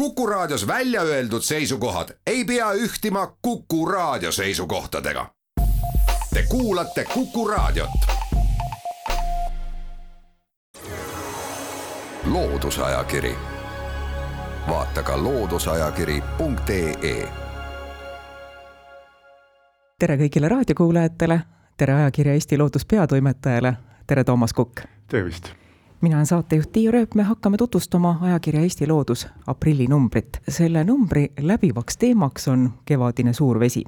Kuku Raadios välja öeldud seisukohad ei pea ühtima Kuku Raadio seisukohtadega. Te kuulate Kuku Raadiot. loodusajakiri, vaata ka looduseajakiri.ee. tere kõigile raadiokuulajatele, tere ajakirja Eesti Loodus peatoimetajale, tere Toomas Kukk. tervist mina olen saatejuht Tiiu Rööp, me hakkame tutvustama ajakirja Eesti Loodus aprillinumbrit. selle numbri läbivaks teemaks on kevadine suurvesi.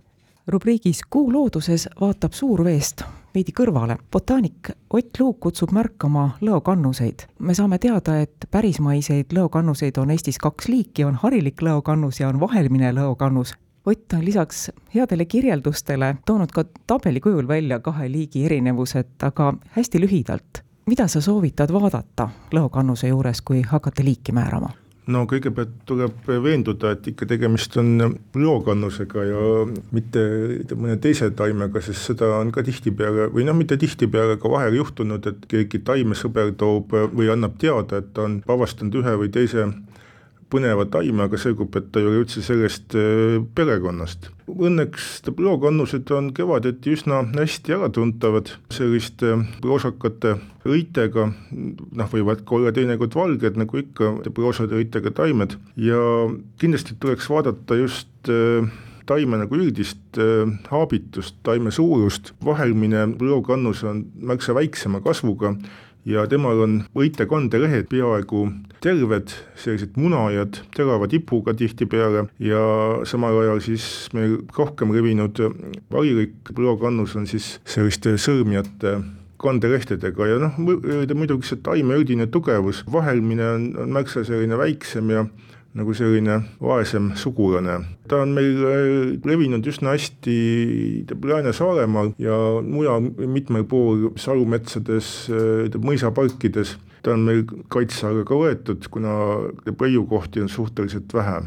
rubriigis Kuu looduses vaatab suurveest veidi kõrvale. botaanik Ott Luuk kutsub märkama lõokannuseid. me saame teada, et pärismaiseid lõokannuseid on Eestis kaks liiki, on harilik lõokannus ja on vaheline lõokannus. Ott on lisaks headele kirjeldustele toonud ka tabeli kujul välja kahe liigi erinevused, aga hästi lühidalt mida sa soovitad vaadata lõokannuse juures, kui hakata liiki määrama? no kõigepealt tuleb veenduda, et ikka tegemist on lõokannusega ja mitte mõne teise taimega, sest seda on ka tihtipeale või noh, mitte tihtipeale, aga vahel juhtunud, et keegi taimesõber toob või annab teada, et ta on avastanud ühe või teise põneva taime, aga selgub, et ta ei ole üldse sellest äh, perekonnast. Õnneks lookannused on kevadeti üsna hästi äratuntavad selliste proosakate õitega, noh, võivad ka olla teinekord valged, nagu ikka proosade õitega taimed. Ja kindlasti tuleks vaadata just äh, taime nagu üldist äh, haabitust, taime suurust, vahelmine lookannus on märksa väiksema kasvuga ja temal on võitekanderehed peaaegu terved, sellised munajad, terava tipuga tihtipeale. Ja samal ajal siis meil rohkem levinud varilik põlvakannus on siis selliste sõrmjate kanderehtedega. Ja noh, muidugi see taime üldine tugevus, vahelmine on, on märksa selline väiksem ja nagu selline vaesem sugulane. ta on meil äh, levinud üsna hästi Lääne-Saaremaal ja mujal mitmel pool salumetsades, äh, mõisaparkides, ta on meil kaitse alla ka võetud, kuna raiukohti on suhteliselt vähe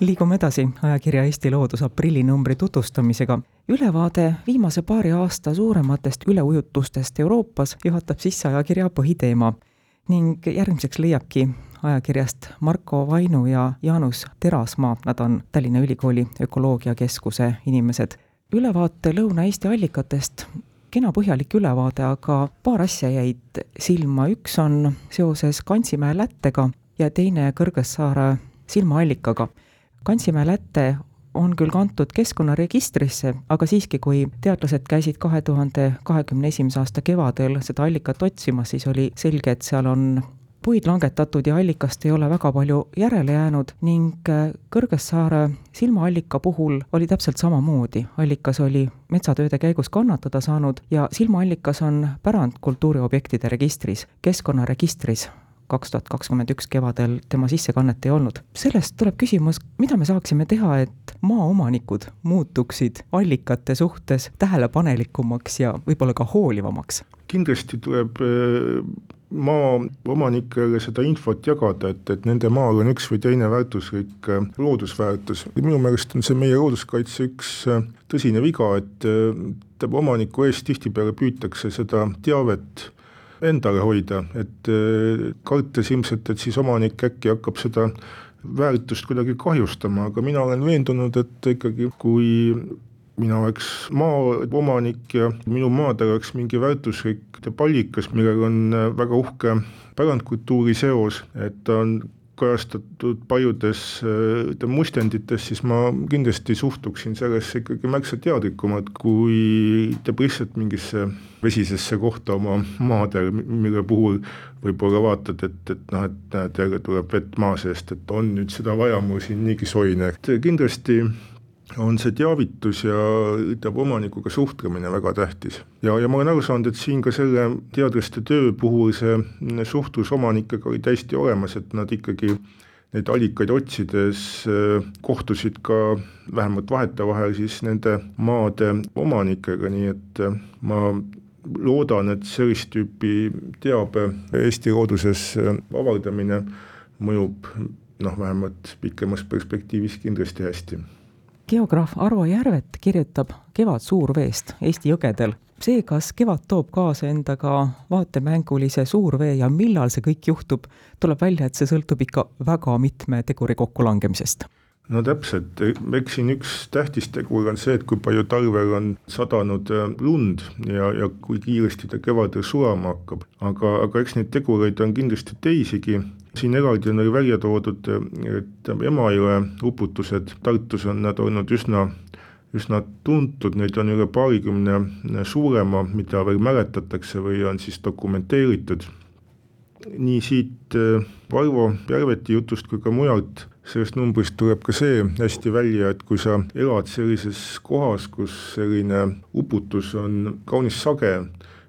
liigume edasi ajakirja Eesti Loodus aprillinumbri tutvustamisega. ülevaade viimase paari aasta suurematest üleujutustest Euroopas juhatab sisse ajakirja põhiteema ning järgmiseks leiabki ajakirjast Marko Vainu ja Jaanus Terasmaa, nad on Tallinna Ülikooli ökoloogiakeskuse inimesed. ülevaate Lõuna-Eesti allikatest kena põhjalik ülevaade, aga paar asja jäid silma, üks on seoses Kansimäe lättega ja teine Kõrgessaare silmaallikaga. Kansimäe lätte on küll kantud keskkonnaregistrisse, aga siiski, kui teadlased käisid kahe tuhande kahekümne esimese aasta kevadel seda allikat otsimas, siis oli selge, et seal on puid langetatud ja allikast ei ole väga palju järele jäänud ning äh, Kõrgessaare silmaallika puhul oli täpselt samamoodi, allikas oli metsatööde käigus kannatada saanud ja silmaallikas on pärandkultuuriobjektide registris, keskkonnaregistris kaks tuhat kakskümmend üks kevadel tema sissekannet ei olnud. sellest tuleb küsimus, mida me saaksime teha, et maaomanikud muutuksid allikate suhtes tähelepanelikumaks ja võib-olla ka hoolivamaks? kindlasti tuleb äh, maaomanikele seda infot jagada, et, et nende maal on üks või teine väärtuslik äh, loodusväärtus. minu meelest on see meie looduskaitse üks äh, tõsine viga, et omaniku eest tihtipeale püütakse seda teavet endale hoida, et kartes ilmselt, et siis omanik äkki hakkab seda väärtust kuidagi kahjustama, aga mina olen veendunud, et ikkagi kui mina oleks maaomanik ja minu maadel oleks mingi väärtuslik pallikas, millel on väga uhke pärandkultuuri seos, et ta on kajastatud paljudes ütleme mustendites, siis ma kindlasti suhtuksin sellesse ikkagi märksa teadlikumalt, kui teeb lihtsalt mingisse vesisesse kohta oma maadel, mille puhul võib-olla vaatad, et, et noh, et näed, jälle tuleb vett maa seest, et on nüüd seda vaja mul siin niigi soine, et kindlasti on see teavitus ja ütleme, omanikuga suhtlemine väga tähtis. ja, ja ma olen aru saanud, et siin ka selle teadlaste töö puhul see suhtlus omanikega oli täiesti olemas, et nad ikkagi neid allikaid otsides äh, kohtusid ka vähemalt vahetevahel siis nende maade omanikega, nii et äh, ma loodan, et sellist tüüpi teabe Eesti looduses äh, avaldamine mõjub noh, vähemalt pikemas perspektiivis kindlasti hästi geograaf Arvo Järvet kirjutab Kevadsuurveest Eesti jõgedel. see, kas kevad toob kaasa endaga vaatemängulise suurvee ja millal see kõik juhtub, tuleb välja, et see sõltub ikka väga mitme teguri kokkulangemisest. No täpselt, eks siin üks tähtis tegur on see, et kui palju talvel on sadanud äh, lund ja, ja kui kiiresti ta kevadel sulama hakkab, aga, aga eks neid tegureid on kindlasti teisigi, siin eraldi on välja toodud, et Emajõe uputused. Tartus on nad olnud üsna üsna tuntud, neid on üle paarikümne suurema, mida veel mäletatakse või on siis dokumenteeritud. nii siit äh, Valvo Järveti jutust kui ka mujalt. Sellest numbrist tuleb ka see hästi välja, et kui sa elad sellises kohas, kus selline uputus on kaunis sage,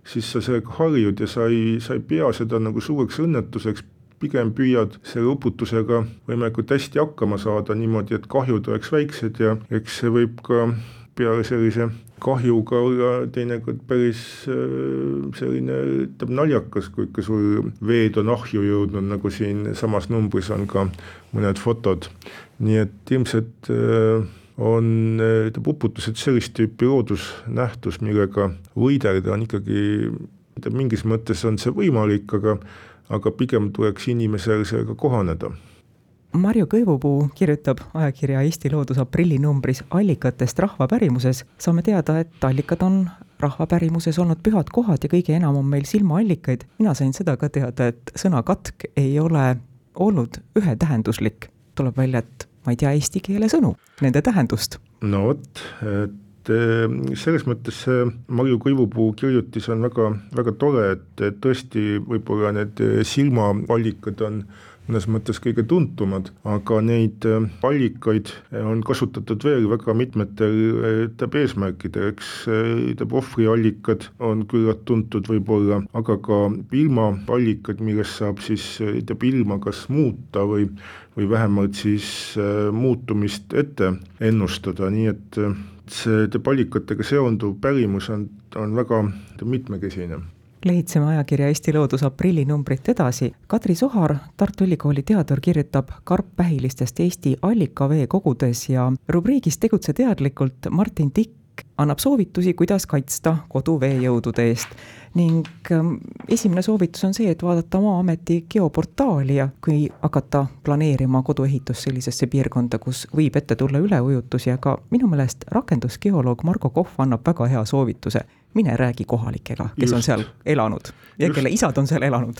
siis sa sellega harjud ja sa ei, sa ei pea seda nagu suureks õnnetuseks, pigem püüad selle uputusega võimalikult hästi hakkama saada niimoodi, et kahjud oleks väiksed ja eks see võib ka peale sellise kahjuga olla teinekord päris äh, selline, ütleme naljakas, kui ikka sul veed on ahju jõudnud, nagu siin samas numbris on ka mõned fotod. nii et ilmselt äh, on, ütleme uputused sellist tüüpi loodusnähtus, millega võidelda on ikkagi, ütleme mingis mõttes on see võimalik, aga aga pigem tuleks inimesel sellega kohaneda Marju Kõivupuu kirjutab ajakirja Eesti Loodus aprillinumbris allikatest rahvapärimuses. saame teada, et allikad on rahvapärimuses olnud pühad kohad ja kõige enam on meil silmaallikaid. mina sain seda ka teada, et sõna katk ei ole olnud ühetähenduslik. tuleb välja, et ma ei tea eesti keele sõnu, nende tähendust. no vot, et eh, selles mõttes see Marju Kõivupuu kirjutis on väga, väga tore, et, et tõesti võib-olla need silmaallikad on mõnes mõttes kõige tuntumad, aga neid äh, allikaid on kasutatud veel väga mitmetel ütleb äh, eesmärkidel, eks ütleb äh, ohvriallikad on küllalt tuntud võib-olla, aga ka ilmaallikad, millest saab siis ütleb ilma kas muuta või või vähemalt siis muutumist ette ennustada, nii et see ütleb allikatega seonduv pärimus on, on väga mitmekesine lehitseme ajakirja Eesti Loodus aprillinumbrit edasi. Kadri Sohar, Tartu Ülikooli teadur, kirjutab karppähilistest Eesti allikaveekogudes ja rubriigis Tegutse teadlikult Martin Tikk annab soovitusi, kuidas kaitsta kodu veejõudude eest. ning ähm, esimene soovitus on see, et vaadata Maa-ameti geoportaali ja kui hakata planeerima koduehitust sellisesse piirkonda, kus võib ette tulla üleujutusi, aga minu meelest rakendusgeoloog Margo Kohv annab väga hea soovituse mine räägi kohalikega, kes Just. on seal elanud ja Just. kelle isad on seal elanud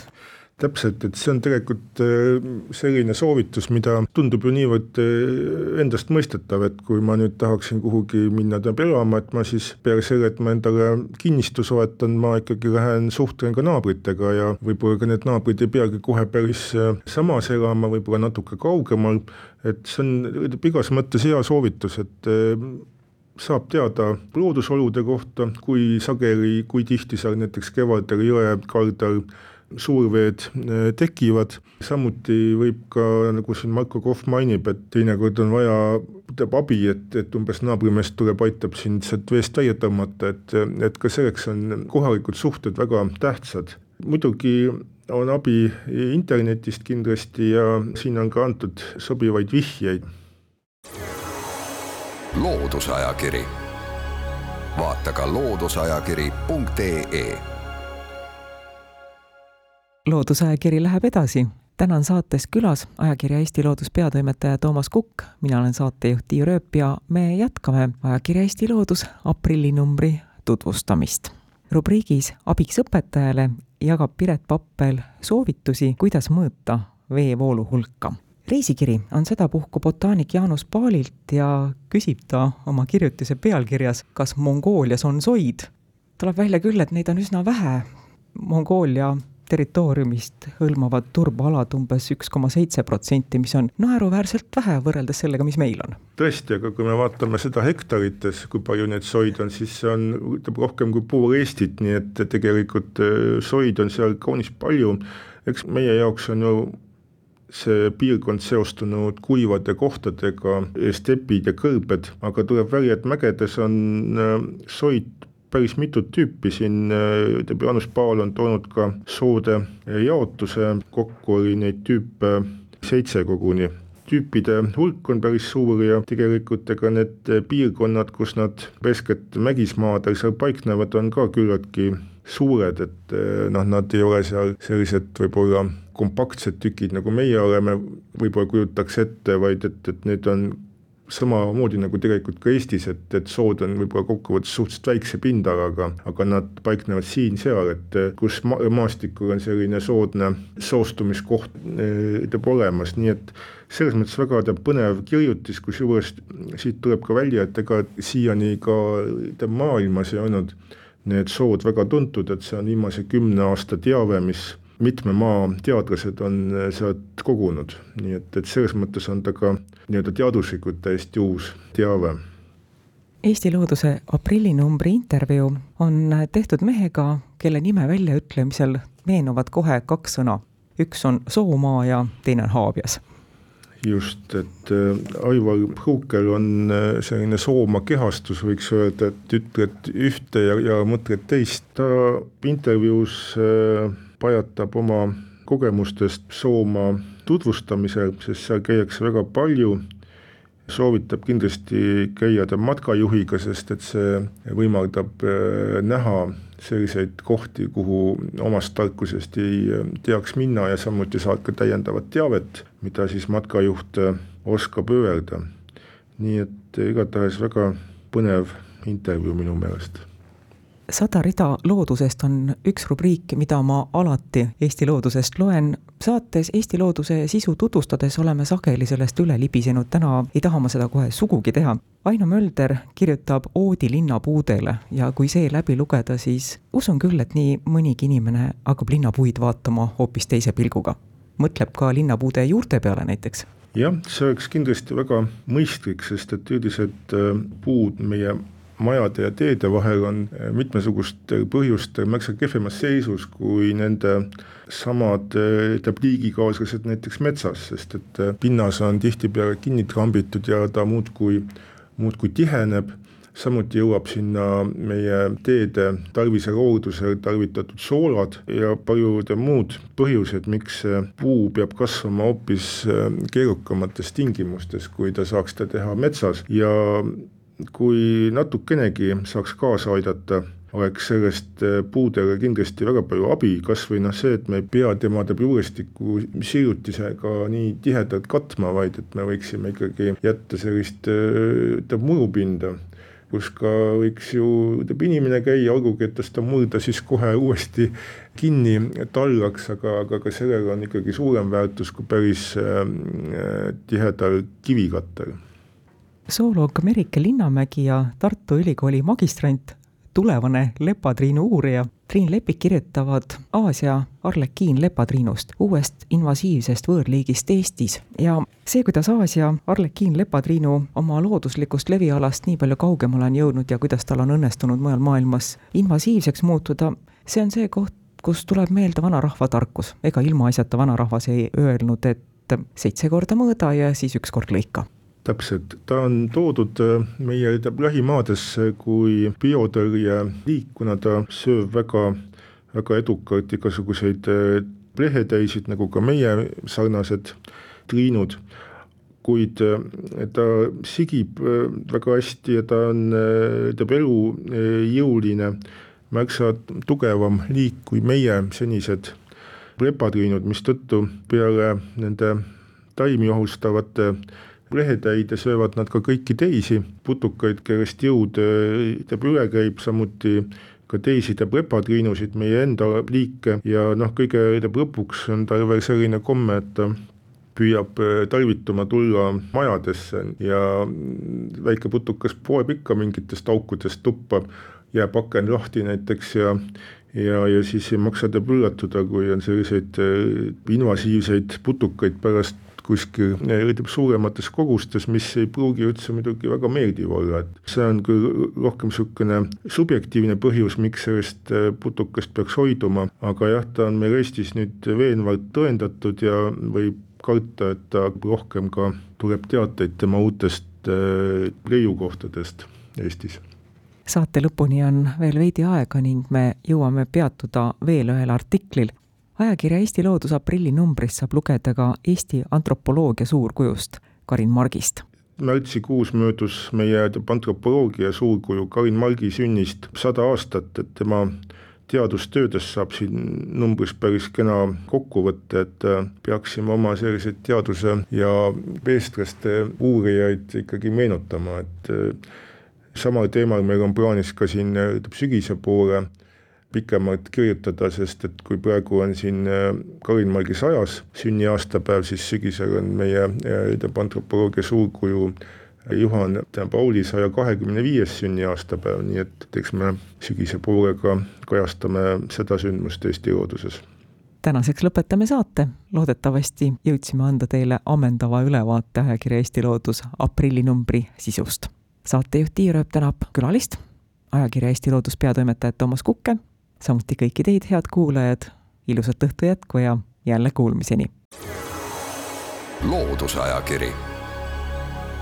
täpselt, et see on tegelikult äh, selline soovitus, mida tundub ju niivõrd äh, endastmõistetav, et kui ma nüüd tahaksin kuhugi minna elama, et ma siis peale selle, et ma endale kinnistu soetan, ma ikkagi lähen suhtlen ka naabritega ja võib-olla ka need naabrid ei peagi kohe päris äh, samas elama, võib-olla natuke kaugemal, et see on igas mõttes hea soovitus, et saab teada loodusolude kohta, kui sageli, kui tihti seal näiteks kevadel jõe kaldal suurveed äh, tekivad, samuti võib ka, nagu siin Marko Kohv mainib, et teinekord on vaja, teab abi, et, et umbes naabrimees tuleb, aitab sind sealt veest välja tõmmata, et, et ka selleks on kohalikud suhted väga tähtsad. muidugi on abi internetist kindlasti ja siin on ka antud sobivaid vihjeid loodusajakiri, vaata ka looduseajakiri.ee. loodusajakiri läheb edasi. täna on saates külas ajakirja Eesti Loodus peatoimetaja Toomas Kukk, mina olen saatejuht Tiiu Rööp ja me jätkame ajakirja Eesti Loodus aprillinumbri tutvustamist. rubriigis Abiks õpetajale jagab Piret Pappel soovitusi, kuidas mõõta veevoolu hulka reisikiri on sedapuhku botaanik Jaanus Paalilt ja küsib ta oma kirjutise pealkirjas, kas Mongoolias on soid. tuleb välja küll, et neid on üsna vähe. Mongoolia territooriumist hõlmavad turbalad umbes üks koma seitse protsenti, mis on naeruväärselt vähe võrreldes sellega, mis meil on. tõesti, aga kui me vaatame seda hektarites, kui palju neid soid on, siis see on, ütleme rohkem kui pool Eestit, nii et tegelikult äh, soid on seal kaunis palju. eks meie jaoks on ju see piirkond seostunud kuivade kohtadega, stepid ja kõrbed, aga tuleb välja, et mägedes on äh, soid päris mitut tüüpi, siin ütleb äh, Jaanus Paal on toonud ka soode jaotuse, kokku oli neid tüüpe seitse koguni. Tüüpide hulk on päris suur ja tegelikult ega need piirkonnad, kus nad eeskätt mägismaadel seal paiknevad, on ka küllaltki suured, et noh, nad ei ole seal sellised võib-olla kompaktsed tükid, nagu meie oleme, võib-olla kujutaks ette, vaid et, et need on samamoodi nagu tegelikult ka Eestis, et, et sood on võib-olla kokkuvõttes suhteliselt väikse pindalaga, aga nad paiknevad siin-seal, et kus ma maastikul on selline soodne soostumiskoht teeb olemas, nii et selles mõttes väga teab põnev kirjutis, kusjuures siit tuleb ka välja, et ega siiani ka maailmas ei olnud need sood väga tuntud, et see on viimase kümne aasta teave, mis mitme maa teadlased on äh, sealt kogunud, nii et, et selles mõttes on ta ka nii-öelda teaduslikult täiesti uus teave. Eesti Looduse aprillinumbri intervjuu on tehtud mehega, kelle nime väljaütlemisel meenuvad kohe kaks sõna. üks on Soomaa ja teine on Haabias just, et äh, Aivar Pruukel on äh, selline Soomaa kehastus, võiks öelda, et ütled ühte ja, ja mõtled teist, ta intervjuus äh, pajatab oma kogemustest Soomaa tutvustamisel, sest seal käiakse väga palju, soovitab kindlasti käia ta matkajuhiga, sest et see võimaldab äh, näha selliseid kohti, kuhu omast tarkusest ei äh, teaks minna ja samuti saad ka täiendavat teavet, mida siis matkajuht äh, oskab öelda. nii et igatahes väga põnev intervjuu minu meelest sada rida loodusest on üks rubriik, mida ma alati Eesti loodusest loen. saates Eesti looduse sisu tutvustades oleme sageli sellest üle libisenud, täna ei taha ma seda kohe sugugi teha. Aino Mölder kirjutab oodi linnapuudele ja kui see läbi lugeda, siis usun küll, et nii mõnigi inimene hakkab linnapuid vaatama hoopis teise pilguga. mõtleb ka linnapuude juurte peale näiteks jah, see oleks kindlasti väga mõistlik, sest et üldiselt äh, puud meie majade ja teede vahel on eh, mitmesugustel põhjustel märksa kehvemas seisus kui nende samad eh, ütleme liigikaaslased näiteks metsas, sest et eh, pinnas on tihtipeale kinni trambitud ja ta muudkui, muudkui tiheneb. Samuti jõuab sinna meie teede talvisel hooldusel tarvitatud soolad ja paljud muud põhjused, miks puu peab kasvama hoopis keerukamates tingimustes, kui ta saaks seda teha metsas. Ja kui natukenegi saaks kaasa aidata, oleks sellest äh, puudele kindlasti väga palju abi, kas või noh, see, et me ei pea temade juurestiku sillutisega nii tihedalt katma, vaid et me võiksime ikkagi jätta sellist ütleme murupinda, kus ka võiks ju inimene käia, olgugi et ta seda murda siis kohe uuesti kinni tallaks, aga, aga ka sellel on ikkagi suurem väärtus kui päris äh, tihedal kivikattel zooloog Merike Linnamägi ja Tartu Ülikooli magistrant, tulevane lepatriinu uurija. Triin Lepik kirjutavad Aasia arlekiin lepatriinust, uuest invasiivsest võõrliigist Eestis. Ja see, kuidas Aasia arlekiin lepatriinu oma looduslikust levialast nii palju kaugemale on jõudnud ja kuidas tal on õnnestunud mujal maailmas invasiivseks muutuda, see on see koht, kus tuleb meelde vanarahva tarkus, ega ilmaasjata vanarahvas ei öelnud, et seitse korda mõõda ja siis üks kord lõika täpselt, ta on toodud äh, meie lähimaadesse kui biotõrjeliik, kuna ta sööb väga, väga edukalt igasuguseid plehetäisid, äh, nagu ka meie sarnased triinud, kuid äh, ta sigib väga hästi ja ta on, ütleb elujõuline, märksa tugevam liik kui meie senised lepatriinud, mistõttu peale nende taimi ohustavate lehetäide söövad nad ka kõiki teisi. Putukaid, kellest jõud teab üle käib, samuti ka teisi teab repatriinusid, meie enda liike. Ja noh, kõige teab lõpuks on tal veel selline komme, et ta püüab äh, talvituma tulla majadesse ja väike putukas poeb ikka mingitest aukudest tuppa, jääb aken lahti näiteks ja ja, ja siis ei maksa teab üllatuda, kui on selliseid äh, invasiivseid putukaid pärast kuskil ütleb suuremates kogustes, mis ei pruugi üldse muidugi väga meeldiv olla, et see on küll rohkem niisugune subjektiivne põhjus, miks sellest äh, putukast peaks hoiduma, aga jah, ta on meil Eestis nüüd veenvalt tõendatud ja võib karta, et ta rohkem ka tuleb teateid tema uutest äh, leiukohtadest Eestis. Saate lõpuni on veel veidi aega ning me jõuame peatuda veel ühel artiklil, ajakirja Eesti Loodus aprillinumbris saab lugeda ka Eesti antropoloogia suurkujust Karin Margist. Märtsikuus möödus meie antropoloogia suurkuju. Karin Margi sünnist sada aastat, et tema teadustöödest saab siin numbris päris kena kokkuvõtte, et äh, peaksime oma selliseid teaduse ja eestlaste uurijaid ikkagi meenutama, et äh, samal teemal meil on plaanis ka siin ütleme sügise poole pikemalt kirjutada, sest et kui praegu on siin äh, Karin Margi sajas sünniaastapäev, siis sügisel on meie ütleme antropoloogia suurkuju Juhan Pauli saja kahekümne viies sünniaastapäev, nii et eks me sügise poolega kajastame seda sündmust Eesti looduses. tänaseks lõpetame saate, loodetavasti jõudsime anda teile ammendava ülevaate ajakirja Eesti Loodus aprillinumbri sisust. saatejuht Tiia Rööp tänab külalist, ajakirja Eesti Loodus peatoimetajat Toomas Kukke, samuti kõiki teid, head kuulajad, ilusat õhtu jätku ja jälle kuulmiseni! loodusajakiri.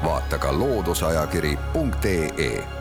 Vaata ka looduseajakiri.ee